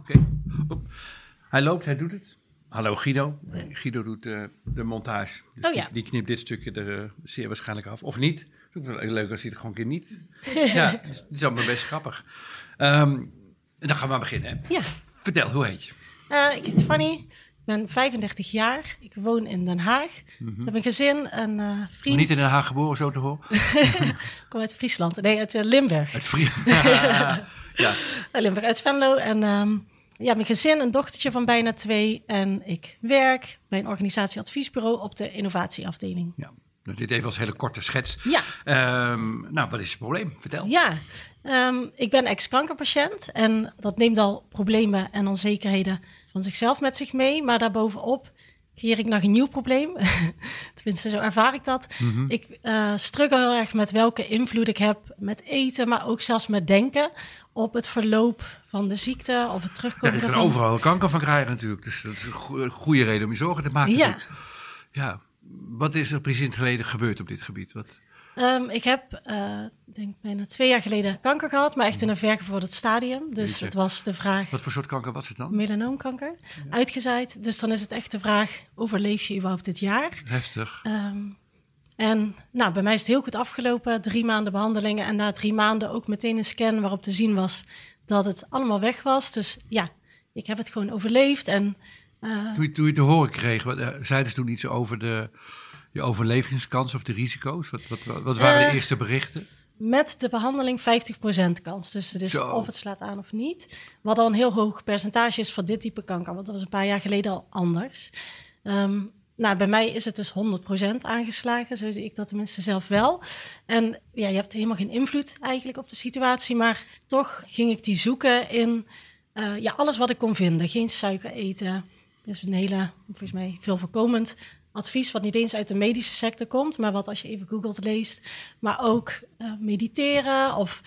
Oké. Hij loopt, hij doet het. Hallo Guido. Guido doet eh, de montage. Dus Oh ja. die, die knipt dit stukje er eh, zeer waarschijnlijk af. Of niet. Het is ook wel leuk als hij het gewoon een keer niet. ja, dat is, allemaal best grappig. Ehm, en dan gaan we maar beginnen. hè. Ja, Vertel, hoe heet je? eh, ik heet Fanny. Ik ben 35 jaar. Ik woon in Den Haag. Ik heb een gezin, een eh, Maar vriend. niet in Den Haag geboren, zo te horen. Ik kom uit Friesland. Nee, uit Limburg. Het Frie. ja. Uit Limburg, uit Venlo. En ehm, ja, mijn gezin, een dochtertje van bijna twee. En ik werk bij een organisatieadviesbureau op de innovatieafdeling. ja. Nou, dit even als hele korte schets. Ja, Ehm, nou, wat is het probleem? Vertel. ja. Ehm, ik ben ex-kankerpatiënt. En dat neemt al problemen en onzekerheden van zichzelf met zich mee. Maar daarbovenop creëer ik nog een nieuw probleem. Tenminste, zo ervaar ik dat. Mhm. Ik eh struggle heel erg met welke invloed ik heb met eten, maar ook zelfs met denken op het verloop van de ziekte of het Ja, terugkomen je kan ervan. overal kanker van krijgen natuurlijk. Dus dat is een go- een goede reden om je zorgen te maken. Ja. Ja, wat is er precies in het verleden gebeurd op dit gebied? Wat, ehm, ik heb, eh denk bijna twee jaar geleden kanker gehad, maar echt in een vergevorderd stadium. Dus Jeetje. het was de vraag wat voor soort kanker was het dan? melanoomkanker uitgezaaid. Dus dan is het echt de vraag, overleef je überhaupt dit jaar? Heftig. Ehm, en nou, bij mij is het heel goed afgelopen. Drie maanden behandelingen en na drie maanden ook meteen een scan waarop te zien was dat het allemaal weg was. Dus ja, ik heb het gewoon overleefd. En eh, Toen je, toen je te horen kreeg, wat, eh, zeiden ze toen iets over de, je overlevingskans of de risico's? Wat, wat, wat, waren de Eh, eerste berichten? met de behandeling 50% kans. Dus het is Zo. of het slaat aan of niet. Wat al een heel hoog percentage is voor dit type kanker. Want dat was een paar jaar geleden al anders. Ehm, nou, bij mij is het dus 100% aangeslagen. Zo zie ik dat tenminste zelf wel. En ja, je hebt helemaal geen invloed eigenlijk op de situatie. Maar toch ging ik die zoeken in eh, ja, alles wat ik kon vinden. Geen suiker eten. Dat is een hele, volgens mij, veel voorkomend advies... wat niet eens uit de medische sector komt... maar wat als je even googelt leest. Maar ook eh, mediteren of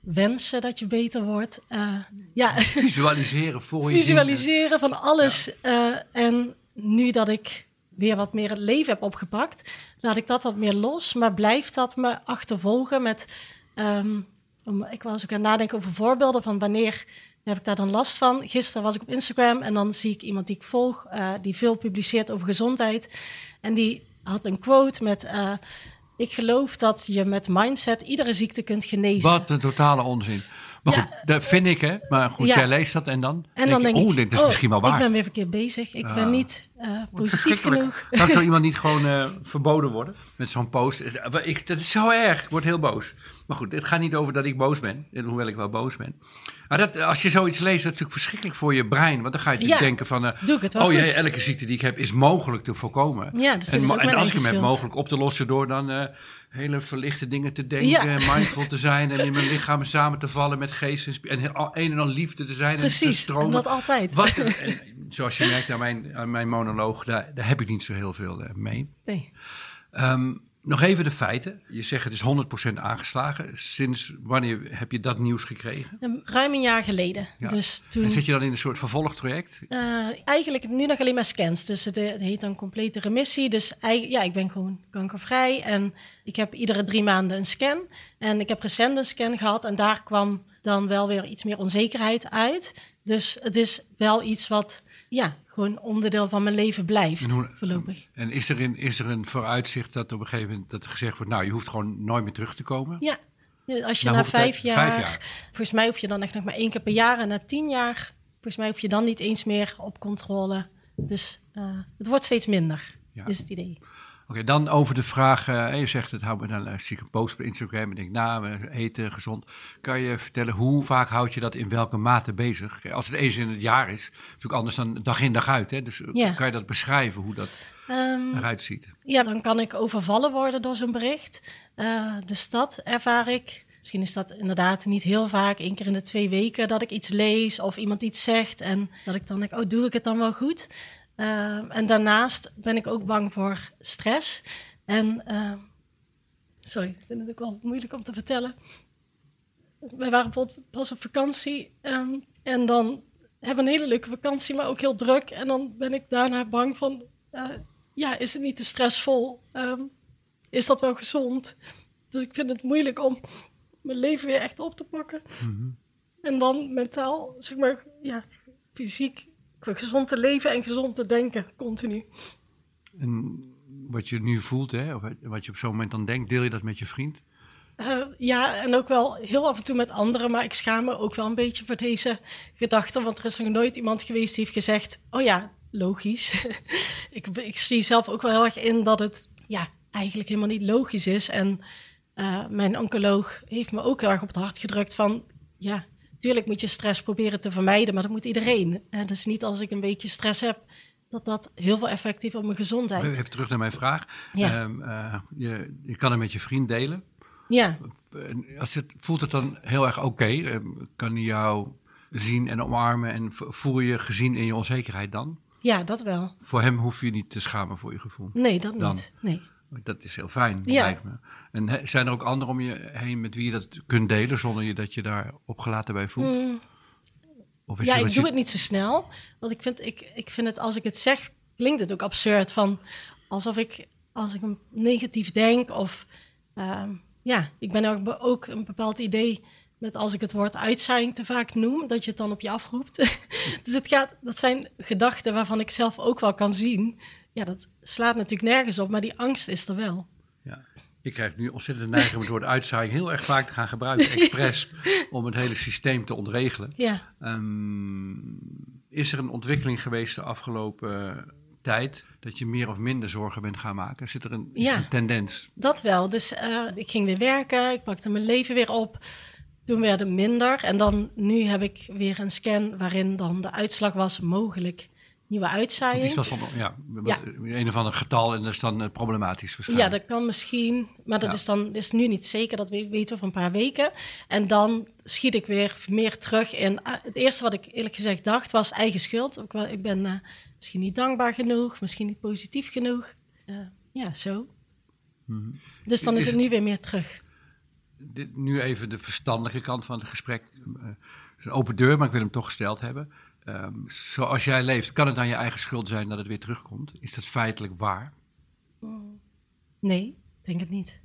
wensen dat je beter wordt. Eh, ja, Visualiseren voor je visualiseren van alles. En nu dat ik weer wat meer het leven heb opgepakt, laat ik dat wat meer los. Maar blijft dat me achtervolgen met. ehm, ik was ook aan het nadenken over voorbeelden van wanneer heb ik daar dan last van. Gisteren was ik op Instagram en dan zie ik iemand die ik volg, eh, die veel publiceert over gezondheid. En die had een quote met. eh, ik geloof dat je met mindset iedere ziekte kunt genezen. Wat een totale onzin. Maar Ja. goed, dat vind ik hè. Maar goed, Ja. jij leest dat en dan? En dan denk oh, ik, dit is oh, misschien wel waar. Ik ben weer verkeerd bezig. Ik Ah. ben niet eh, positief genoeg. Kan zo iemand niet gewoon eh, verboden worden met zo'n post? Eh, Ik, dat is zo erg. Ik word heel boos. Maar goed, het gaat niet over dat ik boos ben. Hoewel ik wel boos ben. Maar dat, als je zoiets leest, dat is natuurlijk verschrikkelijk voor je brein. Want dan ga je Ja, denken van... doe ik het wel oh goed. elke ziekte die ik heb is mogelijk te voorkomen. Ja, dus en, en als ik hem heb mogelijk op te lossen door dan hele verlichte dingen te denken, Ja. mindful te zijn en in mijn lichaam samen te vallen met geest en, en een en al liefde te zijn en te Precies, stromen. en dat altijd. Wat, en, zoals je merkt aan mijn, aan mijn monoloog, daar, daar heb ik niet zo heel veel eh, mee. Nee. Ehm, nog even de feiten. Je zegt het is 100% aangeslagen. Sinds wanneer heb je dat nieuws gekregen? Ruim een jaar geleden. Ja. Dus toen. En zit je dan in een soort vervolgtraject? eh, eigenlijk nu nog alleen maar scans. Dus het, het heet dan complete remissie. Dus ja, ik ben gewoon kankervrij. En ik heb iedere drie maanden een scan. En ik heb recent een scan gehad. En daar kwam dan wel weer iets meer onzekerheid uit. Dus het is wel iets wat ja, gewoon onderdeel van mijn leven blijft. En hoe- voorlopig. En is er, in, is er een vooruitzicht dat op een gegeven moment dat gezegd wordt... nou, je hoeft gewoon nooit meer terug te komen? Ja. Als je Nou, na vijf jaar, Vijf jaar. Volgens mij hoef je dan echt nog maar één keer per jaar. En na tien jaar, volgens mij hoef je dan niet eens meer op controle. Dus eh, het wordt steeds minder. ja. is het idee. Oké, dan over de vraag, uh, je zegt het, hou dan, zie ik een post op Instagram en denk, nou, we eten gezond. Kan je vertellen, hoe vaak houd je dat in welke mate bezig? Als het eens in het jaar is, natuurlijk anders dan dag in dag uit. Hè? Dus kan je dat beschrijven, hoe dat um, eruit ziet? Ja, dan kan ik overvallen worden door zo'n bericht. Uh, de stad ervaar ik Misschien is dat inderdaad niet heel vaak, één keer in de twee weken, dat ik iets lees of iemand iets zegt en dat ik dan denk, oh, doe ik het dan wel goed? Uh, en daarnaast ben ik ook bang voor stress. En, uh, sorry, ik vind het ook wel moeilijk om te vertellen. Wij waren bijvoorbeeld pas op vakantie um, en dan hebben we een hele leuke vakantie, maar ook heel druk. En dan ben ik daarna bang van, uh, ja, is het niet te stressvol? Um, is dat wel gezond? Dus ik vind het moeilijk om mijn leven weer echt op te pakken. Mm -hmm. En dan mentaal, zeg maar, ja, fysiek gezond te leven en gezond te denken, continu. En wat je nu voelt, hè, of wat je op zo'n moment dan denkt, deel je dat met je vriend? Uh, ja, en ook wel heel af en toe met anderen, maar ik schaam me ook wel een beetje voor deze gedachten, want er is nog nooit iemand geweest die heeft gezegd, oh ja, logisch. ik, ik, zie zelf ook wel heel erg in dat het ja, eigenlijk helemaal niet logisch is. En uh, mijn oncoloog heeft me ook heel erg op het hart gedrukt van, ja, Tuurlijk moet je stress proberen te vermijden, maar dat moet iedereen. En dus niet als ik een beetje stress heb, dat dat heel veel effect heeft op mijn gezondheid. Even terug naar mijn vraag. Ja. Um, uh, je, je kan het met je vriend delen. Ja. Als het, voelt het dan heel erg oké? Okay? Ehm, kan hij jou zien en omarmen en voel je gezien in je onzekerheid dan? Ja, dat wel. Voor hem hoef je niet te schamen voor je gevoel? Nee, dat niet. Nee. Dat is heel fijn, ja. lijkt me. En zijn er ook anderen om je heen met wie je dat kunt delen zonder je dat je daar opgelaten bij voelt? Mm. Of ja, ik doe het niet zo snel. Want ik vind, ik, ik vind het, als ik het zeg, klinkt het ook absurd. Van alsof ik, als ik negatief denk of... Uh, ja, ik ben ook, ook een bepaald idee met als ik het woord uitzaaiing te vaak noem, dat je het dan op je afroept. dus het gaat, dat zijn gedachten waarvan ik zelf ook wel kan zien ja, dat slaat natuurlijk nergens op, maar die angst is er wel. Ja. Ik krijg nu ontzettend neiging om het woord uitzaaiing heel erg vaak te gaan gebruiken, expres, om het hele systeem te ontregelen. Ja. Um, is er een ontwikkeling geweest de afgelopen tijd dat je meer of minder zorgen bent gaan maken? Zit er een, ja, een tendens? Dat wel. Dus uh, ik ging weer werken, ik pakte mijn leven weer op. Toen werd het minder en dan nu heb ik weer een scan waarin dan de uitslag was mogelijk nieuwe uitzaaiing. Is dat dan, ja, ja. een of ander getal en dat is dan uh, problematisch waarschijnlijk. Ja, dat kan misschien, maar dat is dan is nu niet zeker, dat weten we van een paar weken. En dan schiet ik weer meer terug in. Ah, het eerste wat ik eerlijk gezegd dacht was eigen schuld. Ik ben uh, misschien niet dankbaar genoeg, misschien niet positief genoeg. Uh, ja, zo. Mm -hmm. Dus dan is, is, het nu weer meer terug. Dit, nu even de verstandige kant van het gesprek. Het is een open deur, maar ik wil hem toch gesteld hebben. Um, zoals jij leeft, kan het dan je eigen schuld zijn dat het weer terugkomt? Is dat feitelijk waar? Nee, denk het niet.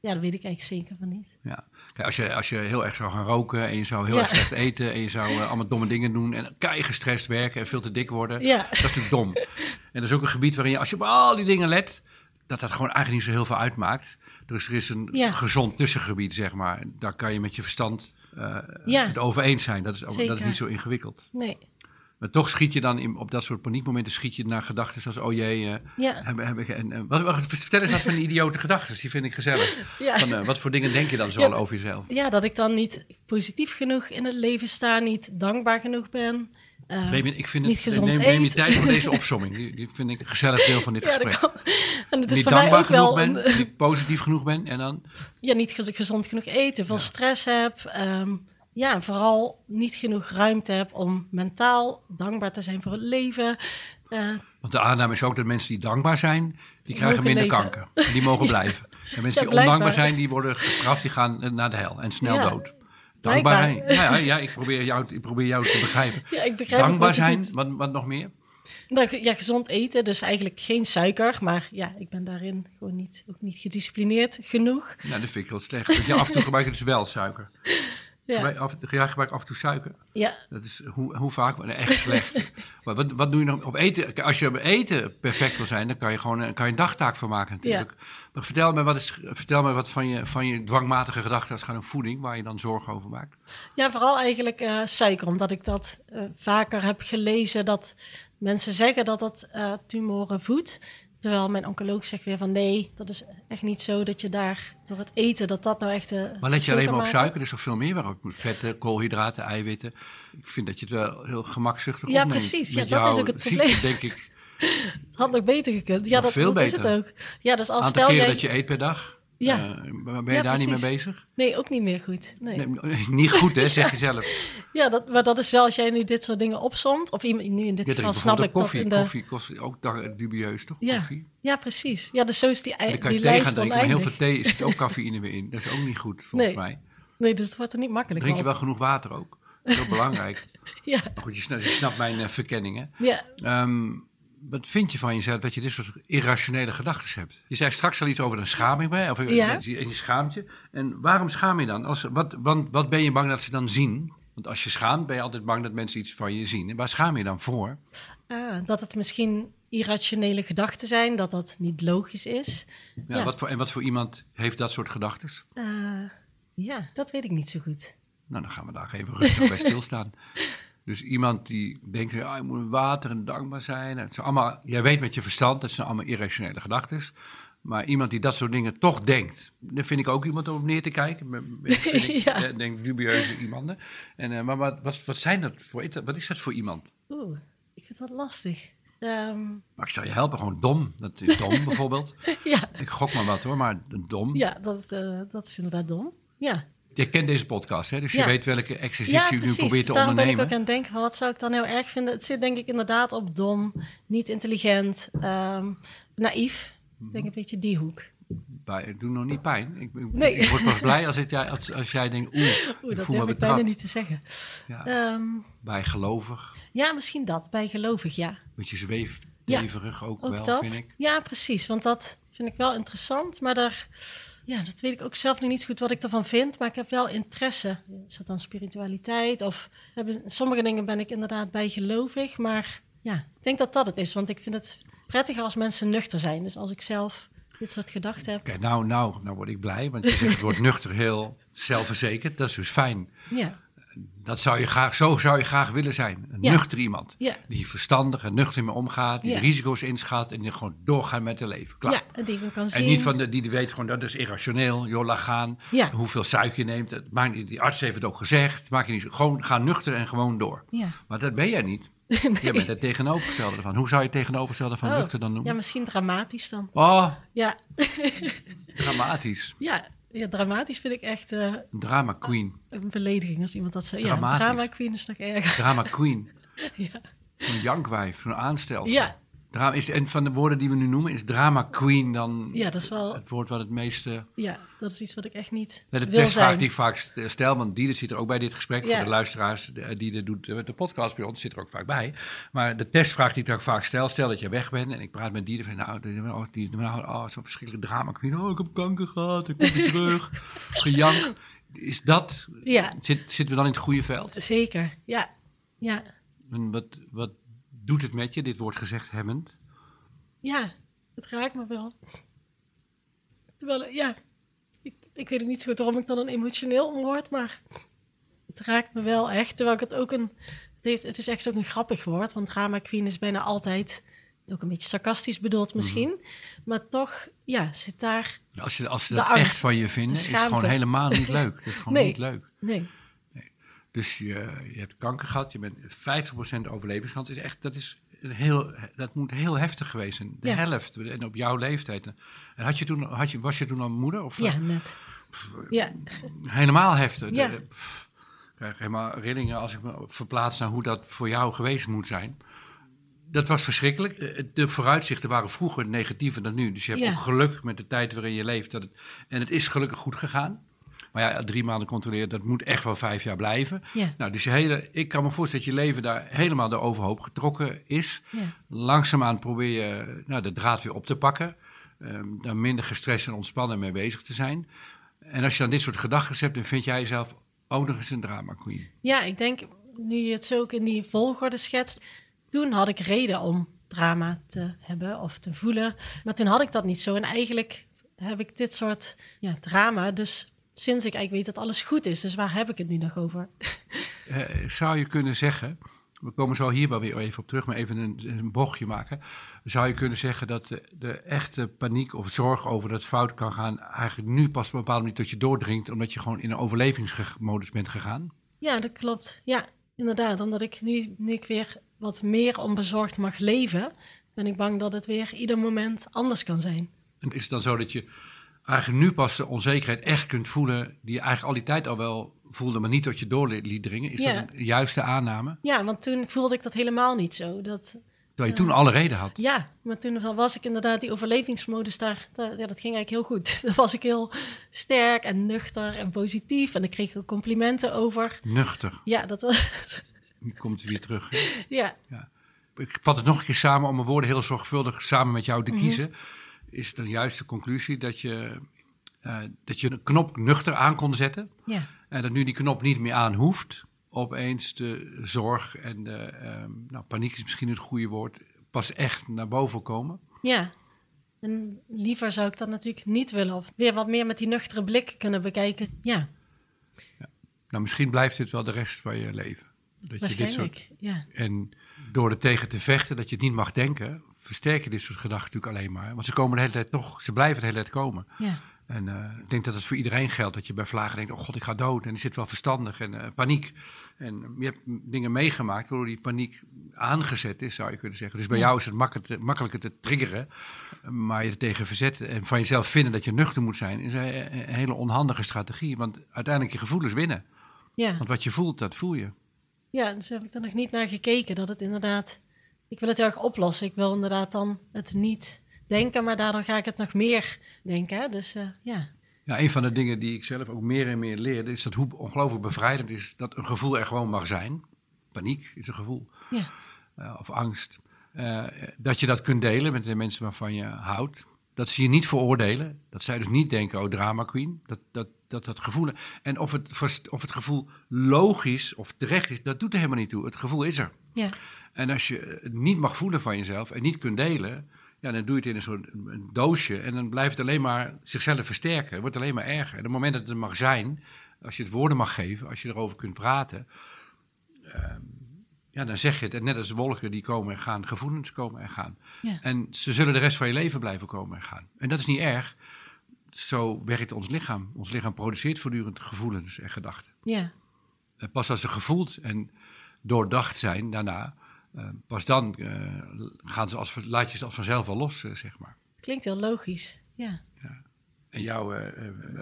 Ja, dat weet ik eigenlijk zeker van niet. Ja. Kijk, als, je, als je heel erg zou gaan roken en je zou heel erg slecht eten en je zou uh, allemaal domme dingen doen en kei gestrest werken en veel te dik worden, ja. dat is natuurlijk dom. En dat is ook een gebied waarin je, als je op al die dingen let, dat dat gewoon eigenlijk niet zo heel veel uitmaakt. Dus er is een ja. gezond tussengebied, zeg maar. Daar kan je met je verstand uh, ja. het over eens zijn. Dat is, dat is niet zo ingewikkeld. Nee. Maar toch schiet je dan in, op dat soort paniekmomenten schiet je naar gedachten zoals oh jee, uh, ja. heb, heb ik, en, uh, wat, wat, vertel eens wat van idiote gedachten, die vind ik gezellig. Ja. Van, uh, wat voor dingen denk je dan zo over jezelf? Ja, dat ik dan niet positief genoeg in het leven sta, niet dankbaar genoeg ben. Uh, neem, ik vind het, niet neem, neem je tijd voor deze opsomming. Die, die, vind ik een gezellig deel van dit gesprek. En het is niet voor dankbaar mij ook genoeg wel ben, niet positief genoeg ben en dan... Ja, niet gezond genoeg eten, veel stress heb... Um, ja, vooral niet genoeg ruimte heb om mentaal dankbaar te zijn voor het leven. Uh, Want de aanname is ook dat mensen die dankbaar zijn, die krijgen minder leven. kanker. En die mogen blijven. En mensen ja, die ondankbaar zijn, die worden gestraft, die gaan naar de hel en snel dood. Dankbaar, ja, ja, ja, ik, probeer jou, ik probeer jou te begrijpen. Ja, ik begrijp dankbaar zijn, wat, wat nog meer? Nou, ja, gezond eten, dus eigenlijk geen suiker. Maar ja, ik ben daarin gewoon niet, ook niet gedisciplineerd genoeg. Nou, dat vind ik wel slecht. Want je af en toe gebruik je dus wel suiker. Ja. Gebruik, af, ja, gebruik af en toe suiker. Ja. Dat is hoe, hoe vaak? Echt slecht. maar wat, wat doe je nog op eten? Als je op eten perfect wil zijn, dan kan je gewoon kan je een dagtaak van maken natuurlijk. Ja. Maar vertel me wat, is, vertel me wat van, je, van je dwangmatige gedachten gaat om voeding, waar je dan zorgen over maakt. Ja, vooral eigenlijk uh, suiker, omdat ik dat uh, vaker heb gelezen dat mensen zeggen dat dat uh, tumoren voedt. Terwijl mijn oncoloog zegt weer van nee, dat is echt niet zo dat je daar door het eten, dat dat nou echt... de maar let je alleen maar op suiker, er is toch veel meer waarop vetten, koolhydraten, eiwitten. Ik vind dat je het wel heel gemakzuchtig Ja, opneemt. precies. Met ja, dat is ook het ziekte, probleem. denk ik. Had nog beter gekund. Ja, Nog dat, veel dat is het beter. ook. Ja, dus als Aantal stel keren jij... dat je eet per dag. Ja. Eh, ben je Ja, daar niet mee bezig? Nee, ook niet meer goed. Nee. Nee, niet goed, hè, zeg je zelf. Ja, dat, maar dat is wel als jij nu dit soort dingen opsomt. Of iemand- nu in dit Je geval snap ik dat koffie. in de... Koffie kost ook dubieus, toch? Ja. Koffie. Ja, precies. Ja, dus zo is die, die je thee gaan lijst drinken. Maar heel veel thee zit ook cafeïne weer in. Dat is ook niet goed, volgens Nee. mij. Nee, dus het wordt er niet makkelijk Drink je wel genoeg water ook? Heel belangrijk. Ja, Maar goed, je snapt, je snapt mijn eh, verkenning, hè? ja. Ehm, wat vind je van jezelf dat je dit soort irrationele gedachten hebt? Je zei straks al iets over een schaming bij, of Ja. en je schaamt je. En waarom schaam je dan? Als, wat, want, wat ben je bang dat ze dan zien? Want als je schaamt, ben je altijd bang dat mensen iets van je zien. En waar schaam je dan voor? Ah, dat het misschien irrationele gedachten zijn, dat dat niet logisch is. Ja, Ja. Wat voor, en wat voor iemand heeft dat soort gedachten? Eh, ja, dat weet ik niet zo goed. Nou, dan gaan we daar even rustig bij stilstaan. Dus iemand die denkt, ja, ik moet water en dankbaar zijn. Het zijn allemaal, jij weet met je verstand, dat zijn allemaal irrationele gedachten. Maar iemand die dat soort dingen toch denkt, daar vind ik ook iemand om op neer te kijken. Ik, Ja. eh, denk dubieuze iemanden. En, eh, maar wat, wat, wat, zijn dat voor, wat is dat voor iemand? Oeh, ik vind dat lastig. Ehm, Maar ik zou je helpen, gewoon dom. Dat is dom bijvoorbeeld. ja, Ik gok maar wat hoor, maar dom. ja dat, eh, dat is inderdaad dom. Ja, Je kent deze podcast, hè? dus je Ja. weet welke ja exercitie je nu probeert te Daarom ben ik ondernemen. ook aan het denken van wat zou ik dan heel erg vinden. Het zit denk ik inderdaad op dom, niet intelligent, ehm, naïef. Ik denk een beetje die hoek. Bij, het doet nog niet pijn. Ik, ik, Nee. ik word pas blij als, ik, ja, als, als jij denkt, oeh, Oeh, ik dat voel me ik bijna betrapt. niet te zeggen. Ja, Ehm, bij gelovig, ja, misschien dat, bijgelovig, ja. beetje zweefdeverig ook, Ook wel, dat? vind ik. Ja, precies. Want dat vind ik wel interessant. Maar daar, ja, dat weet ik ook zelf nog niet goed wat ik ervan vind. Maar ik heb wel interesse. Is dat dan spiritualiteit? Of hebben, sommige dingen ben ik inderdaad bijgelovig. Maar ja, ik denk dat dat het is. Want ik vind het prettiger als mensen nuchter zijn. Dus als ik zelf dit soort gedachten heb. Kijk, nou, nou, nou word ik blij, want je zegt het wordt nuchter heel zelfverzekerd. Dat is dus fijn. Ja, Dat zou je graag, zo zou je graag willen zijn. Een Ja. nuchter iemand. Ja. Die verstandig en nuchter mee omgaat, die Ja. de risico's inschat en die gewoon doorgaan met het leven. Klaar. ja en die kan zien. En niet van de, die weet gewoon dat is irrationeel. Joh, laat gaan. Hoeveel suiker je neemt. Het maakt die arts heeft het ook gezegd. Maak je niet, gewoon ga nuchter en gewoon door. Maar dat ben jij niet. Jij bent het tegenovergestelde van. Hoe zou je het tegenovergestelde van Oh, nuchter dan noemen? Ja, misschien dramatisch dan. Oh, Ja, dramatisch. ja, ja dramatisch vind ik echt eh, Drama queen. een belediging als iemand dat zo... Ja, drama queen is nog erger. Drama queen. Ja. Zo'n jankwijf, zo'n aanstel. Ja. Drama is, en van de woorden die we nu noemen, is drama queen dan Ja, dat is wel. het woord wat het meeste... Ja, dat is iets wat ik echt niet De testvraag die ik vaak st- stel, want Dieder zit er ook bij dit gesprek. Ja. Voor de luisteraars eh, die de, doet, de podcast bij ons zit er ook vaak bij. Maar de testvraag die ik ook vaak stel, stel dat je weg bent en ik praat met Dieder van, nou, die, oh, die, nou oh, zo'n verschrikkelijk drama. queen. Oh, ik heb kanker gehad, ik kom weer terug. Gejank. Is dat, Ja, zit, zitten we dan in het goede veld? zeker. Ja, ja, En wat, wat doet het met je, dit wordt gezegd hebbend? ja. Het raakt me wel. Terwijl, ja, ik, ik weet niet zo goed waarom ik dan een emotioneel om word, maar het raakt me wel echt. Terwijl ik het ook een, het, het is echt ook een grappig woord, want drama queen is bijna altijd ook een beetje sarcastisch bedoeld misschien, Mhm. maar toch, ja, zit daar, Als, je, als ze dat angst, echt van je vinden, de is het gewoon helemaal niet leuk. Dat is gewoon Nee. niet leuk. nee, Dus je, je hebt kanker gehad, je bent 50% overlevingskans. Is echt, dat, is een heel, dat moet heel heftig geweest zijn. De Ja. helft. En op jouw leeftijd. En had je toen, had je, was je toen al moeder? Of, ja, eh, net. Ja, Helemaal heftig. Ja. De- pff, ik krijg helemaal rillingen als ik me verplaats naar hoe dat voor jou geweest moet zijn. Dat was verschrikkelijk. De- De vooruitzichten waren vroeger negatiever dan nu. Dus je hebt Ja. ook geluk met de tijd waarin je leeft. Dat het, en het is gelukkig goed gegaan. Maar ja, drie maanden controleren, dat moet echt wel vijf jaar blijven. Ja. Nou, dus je hele, ik kan me voorstellen dat je leven daar helemaal de overhoop getrokken is. Ja. Langzaamaan probeer je nou, de draad weer op te pakken. Ehm daar minder gestrest en ontspannen mee bezig te zijn. En als je dan dit soort gedachten hebt, dan vind jij jezelf ook nog eens een drama queen. Ja, ik denk, nu je het zo ook in die volgorde schetst, toen had ik reden om drama te hebben of te voelen. Maar toen had ik dat niet zo. En eigenlijk heb ik dit soort ja, drama, dus sinds ik eigenlijk weet dat alles goed is. Dus waar heb ik het nu nog over? Eh, zou je kunnen zeggen, we komen zo hier wel weer even op terug, maar even een, een bochtje maken. Zou je kunnen zeggen dat de, de, echte paniek of zorg over dat het fout kan gaan, eigenlijk nu pas op een bepaalde manier tot je doordringt, omdat je gewoon in een overlevingsmodus bent gegaan? Ja, dat klopt. Ja, inderdaad. Omdat ik nu, nu ik weer wat meer onbezorgd mag leven, ben ik bang dat het weer ieder moment anders kan zijn. En is het dan zo dat je eigenlijk nu pas de onzekerheid echt kunt voelen, die je eigenlijk al die tijd al wel voelde, maar niet tot je door liet dringen? Is Ja. dat een juiste aanname? Ja, want toen voelde ik dat helemaal niet zo. Dat, Terwijl je toen alle reden had. ja, maar toen was ik inderdaad die overlevingsmodus daar, daar- ja, dat ging eigenlijk heel goed. Dan was ik heel sterk en nuchter en positief en ik kreeg ook complimenten over. Nuchter. Ja, dat was, Nu komt het weer terug. hè? ja, Ik vat het nog een keer samen om mijn woorden heel zorgvuldig samen met jou te Mhm. kiezen. Is de juiste conclusie dat je, eh, dat je een knop nuchter aan kon zetten. ja, En dat nu die knop niet meer aan hoeft. Opeens de zorg en de ehm, nou, paniek is misschien het goede woord. Pas echt naar boven komen. ja. En liever zou ik dat natuurlijk niet willen. Of weer wat meer met die nuchtere blik kunnen bekijken. Ja, Nou, misschien blijft dit wel de rest van je leven. Dat je dit soort, Ja, en door er tegen te vechten dat je het niet mag denken, versterk je dit soort gedachten natuurlijk alleen maar. Want ze komen de hele tijd toch, ze blijven de hele tijd komen. ja, En eh, ik denk dat het voor iedereen geldt. Dat je bij vlagen denkt, oh god, ik ga dood. En die zit wel verstandig en eh, paniek. En je hebt dingen meegemaakt waardoor die paniek aangezet is, zou je kunnen zeggen. Dus bij Ja. jou is het makkelijk makkelijker te triggeren. Maar je er tegen verzetten en van jezelf vinden dat je nuchter moet zijn... is een, een hele onhandige strategie. Want uiteindelijk je gevoelens winnen. ja. Want wat je voelt, dat voel je. Ja, dus heb ik er nog niet naar gekeken. Dat het inderdaad. Ik wil het heel erg oplossen. Ik wil inderdaad dan het niet denken, maar daardoor ga ik het nog meer denken. Hè? Dus eh, ja. Ja, een van de dingen die ik zelf ook meer en meer leerde... is dat hoe ongelooflijk bevrijdend is dat een gevoel er gewoon mag zijn. Paniek is een gevoel. Ja, eh, of angst. eh, dat je dat kunt delen met de mensen waarvan je houdt. Dat ze je niet veroordelen. Dat zij dus niet denken, oh, drama queen. Dat dat, dat, dat gevoel. En of het, of het gevoel logisch of terecht is, dat doet er helemaal niet toe. Het gevoel is er. ja, En als je het niet mag voelen van jezelf en niet kunt delen, ja, dan doe je het in een soort een doosje. En dan blijft het alleen maar zichzelf versterken. Het wordt alleen maar erger. En op het moment dat het er mag zijn, als je het woorden mag geven, als je erover kunt praten, ehm, ja, dan zeg je het. En net als wolken die komen en gaan, gevoelens komen en gaan. ja. En ze zullen de rest van je leven blijven komen en gaan. En dat is niet erg. Zo werkt ons lichaam. Ons lichaam produceert voortdurend gevoelens en gedachten. ja. En pas als ze gevoeld en doordacht zijn daarna, eh, pas dan eh, gaan ze als, laat je ze als vanzelf wel los, eh, zeg maar. Klinkt heel logisch. Ja, En jouw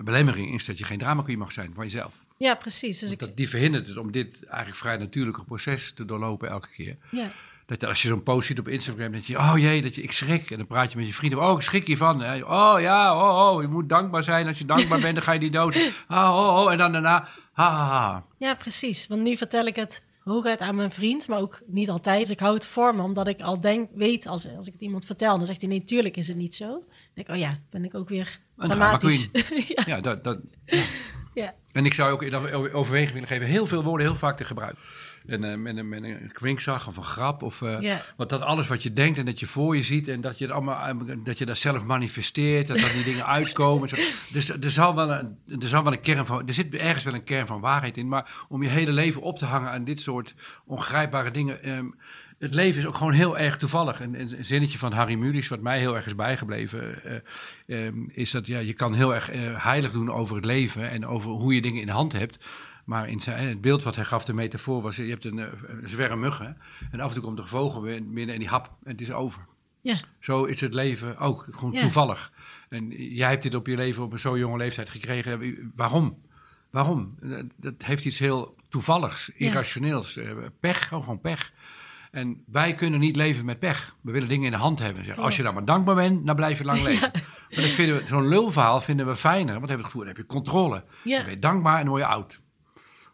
belemmering is dat je geen drama queen mag zijn van jezelf. ja precies. Dus ik, dat, die verhindert het om dit eigenlijk vrij natuurlijke proces te doorlopen elke keer. ja, Dat je, als je zo'n post ziet op Instagram, dat je, oh jee, dat je, ik schrik. En dan praat je met je vrienden, oh, ik schrik hiervan. hè. Oh ja, oh, oh, je moet dankbaar zijn. Als je dankbaar bent, dan ga je niet dood. Ah, oh, oh, en dan daarna, ha, ha, ha. ja, precies. Want nu vertel ik het hooguit aan mijn vriend, maar ook niet altijd. Dus ik hou het voor me, omdat ik al denk, weet, als, als ik het iemand vertel, dan zegt hij, nee, tuurlijk is het niet zo. Dan denk ik, oh ja, ben ik ook weer dramatisch. ja, Ja, dat, dat, ja, En ik zou ook in over- overweging willen geven heel veel woorden heel vaak te gebruiken. En met, een, met een kwinkzag of een grap. Of, Ja. Want dat alles wat je denkt en dat je voor je ziet. En dat je, het allemaal, dat je dat zelf manifesteert. En dat die dingen uitkomen. Zo. Dus er zal, wel een, er zal wel een kern van. Er zit ergens wel een kern van waarheid in. Maar om je hele leven op te hangen aan dit soort ongrijpbare dingen. ehm, het leven is ook gewoon heel erg toevallig. Een, een een zinnetje van Harry Mulisch, wat mij heel erg is bijgebleven, eh, ehm, is dat ja, je kan heel erg eh, heilig doen over het leven en over hoe je dingen in de hand hebt. Maar in zijn, het beeld wat hij gaf, de metafoor, was: je hebt een, eh, een zwerm muggen. En af en toe komt er een vogel binnen en die hap en het is over. ja, Zo is het leven ook, gewoon Ja. toevallig. En jij hebt dit op je leven op een zo jonge leeftijd gekregen. Waarom? Waarom? Dat- heeft iets heel toevalligs, irrationeels. eh, Pech, gewoon, pech. En wij kunnen niet leven met pech. We willen dingen in de hand hebben. Als je daar maar dankbaar bent, dan blijf je lang leven. Maar dat vinden we, zo'n lulverhaal vinden we fijner. Want dan hebben we het gevoel, dan heb je controle. Ja. Dan ben je dankbaar en dan word je oud.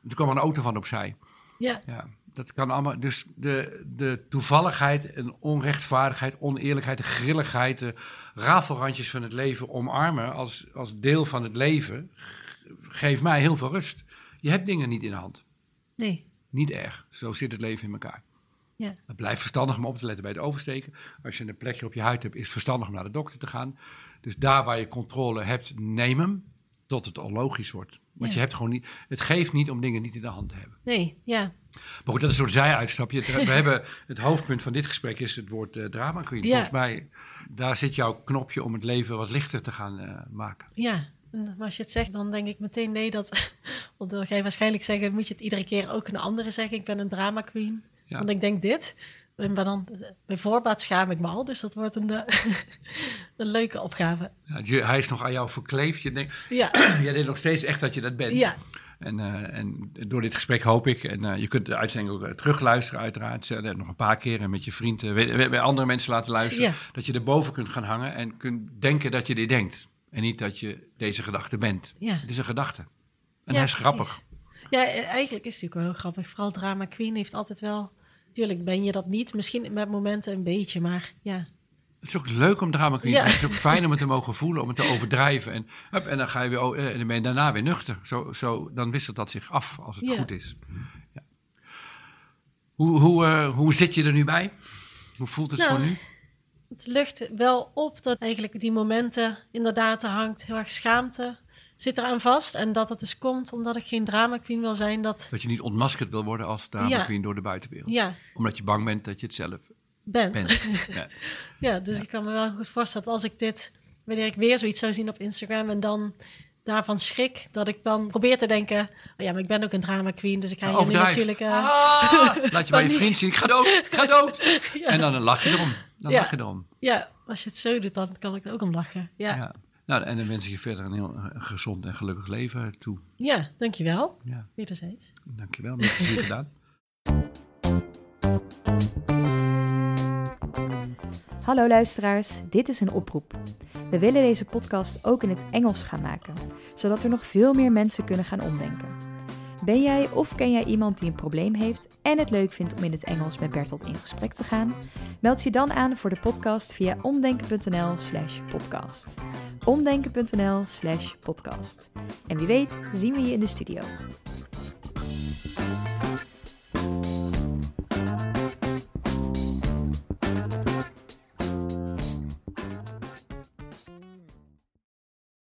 Toen kwam er een auto van opzij. ja, Ja, dat kan allemaal. Dus de, de toevalligheid en onrechtvaardigheid, oneerlijkheid, de grilligheid, de rafelrandjes van het leven omarmen als, als deel van het leven, geeft mij heel veel rust. Je hebt dingen niet in de hand. nee, Niet erg. Zo zit het leven in elkaar. ja, Het blijft verstandig om op te letten bij het oversteken. Als je een plekje op je huid hebt, is het verstandig om naar de dokter te gaan. Dus daar waar je controle hebt, neem hem tot het onlogisch wordt. Want Ja. je hebt gewoon niet, het geeft niet om dingen niet in de hand te hebben. Nee, ja. Maar goed, dat is een soort zijuitstapje. We hebben, het hoofdpunt van dit gesprek is het woord eh, drama queen. Ja. Volgens mij, daar zit jouw knopje om het leven wat lichter te gaan eh, maken. Ja, en als je het zegt, dan denk ik meteen nee. Dat, want dan ga je waarschijnlijk zeggen, moet je het iedere keer ook een andere zeggen. Ik ben een drama queen. Ja. Want ik denk dit. En maar dan, bij voorbaat schaam ik me al. Dus dat wordt een, eh, een leuke opgave. Ja, hij is nog aan jou verkleefd. Je denkt, Ja, jij denkt nog steeds echt dat je dat bent. ja, En, eh, en door dit gesprek hoop ik, en eh, je kunt de uitzending ook terugluisteren uiteraard, nog een paar keer en met je vriend, eh, bij, andere mensen laten luisteren, Ja. dat je erboven kunt gaan hangen en kunt denken dat je dit denkt. En niet dat je deze gedachte bent. ja. Het is een gedachte. En hij is precies. grappig. Ja, eh, eigenlijk is het natuurlijk wel heel grappig. Vooral drama queen heeft altijd wel... Tuurlijk ben je dat niet. Misschien met momenten een beetje, maar ja. Het is ook leuk om drama queen Ja. te zijn. Het is ook fijn om het te mogen voelen, om het te overdrijven. En, hup, en dan ga je weer, oh, en dan ben je daarna weer nuchter. Zo, zo, dan wisselt dat zich af als het Ja. goed is. Ja. Hoe, hoe, eh, hoe zit je er nu bij? Hoe voelt het Nou, voor nu? Het lucht wel op dat eigenlijk die momenten inderdaad er hangt heel erg schaamte zit eraan vast. En dat het dus komt omdat ik geen drama queen wil zijn. Dat, Dat je niet ontmaskerd wil worden als drama Ja. queen door de buitenwereld. ja, Omdat je bang bent dat je het zelf bent. bent. ja. Ja, dus ik kan me wel goed voorstellen dat als ik dit, wanneer ik weer zoiets zou zien op Instagram en dan daarvan schrik, dat ik dan probeer te denken, oh ja, maar ik ben ook een drama queen, dus ik ga hier nu natuurlijk... Ah! Laat je bij je vriend zien, ik ga dood, ik ga dood. En dan lach je erom. Dan Ja. lach je erom. ja, als je het zo doet, dan kan ik er ook om lachen. Ja. Nou, en dan wens ik je verder een heel eh, gezond en gelukkig leven toe. dankjewel. Ja, Wederzijds. dankjewel. Met plezier gedaan. Hallo luisteraars, dit is een oproep. We willen deze podcast ook in het Engels gaan maken, zodat er nog veel meer mensen kunnen gaan omdenken. Ben jij of ken jij iemand die een probleem heeft en het leuk vindt om in het Engels met Bertolt in gesprek te gaan? Meld je dan aan voor de podcast via omdenken.nl/slash podcast. Omdenken.nl/slash podcast. En wie weet, zien we je in de studio.